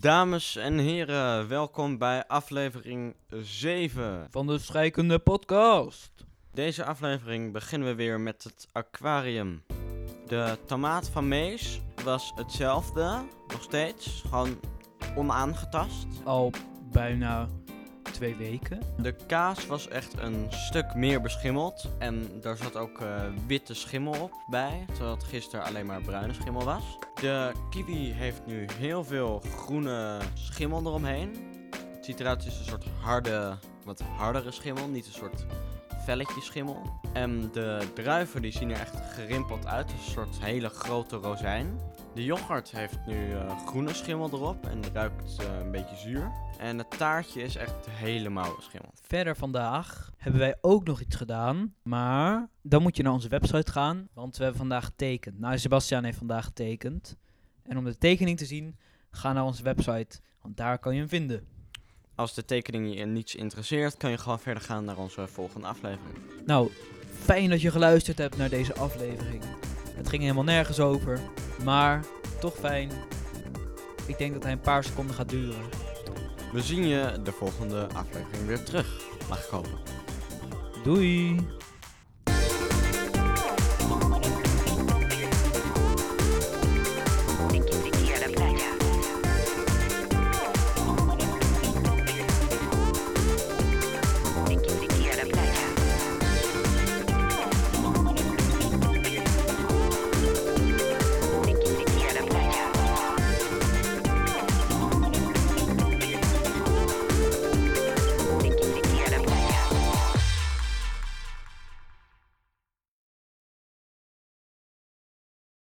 Dames en heren, welkom bij aflevering 7. van de Strijkende Podcast. Deze aflevering beginnen we weer met het aquarium. De tomaat van Mees was hetzelfde, nog steeds, gewoon onaangetast. Al bijna weken. De kaas was echt een stuk meer beschimmeld en daar zat ook eh, witte schimmel op bij, terwijl het gisteren alleen maar bruine schimmel was. De kiwi heeft nu heel veel groene schimmel eromheen. Het ziet eruit als een soort harde, wat hardere schimmel, niet een soort velletje schimmel. En de druiven die zien er echt gerimpeld uit, een soort hele grote rozijn. De yoghurt heeft nu eh, groene schimmel erop en ruikt eh, een beetje zuur. En het taartje is echt helemaal beschimmeld. Verder vandaag hebben wij ook nog iets gedaan. Maar dan moet je naar onze website gaan. Want we hebben vandaag getekend. Nou, Sebastian heeft vandaag getekend. En om de tekening te zien, ga naar onze website. Want daar kan je hem vinden. Als de tekening je niets interesseert, kan je gewoon verder gaan naar onze volgende aflevering. Nou, fijn dat je geluisterd hebt naar deze aflevering. Het ging helemaal nergens over. Maar toch fijn. Ik denk dat hij een paar seconden gaat duren. We zien je de volgende aflevering weer terug. Mag ik hopen. Doei!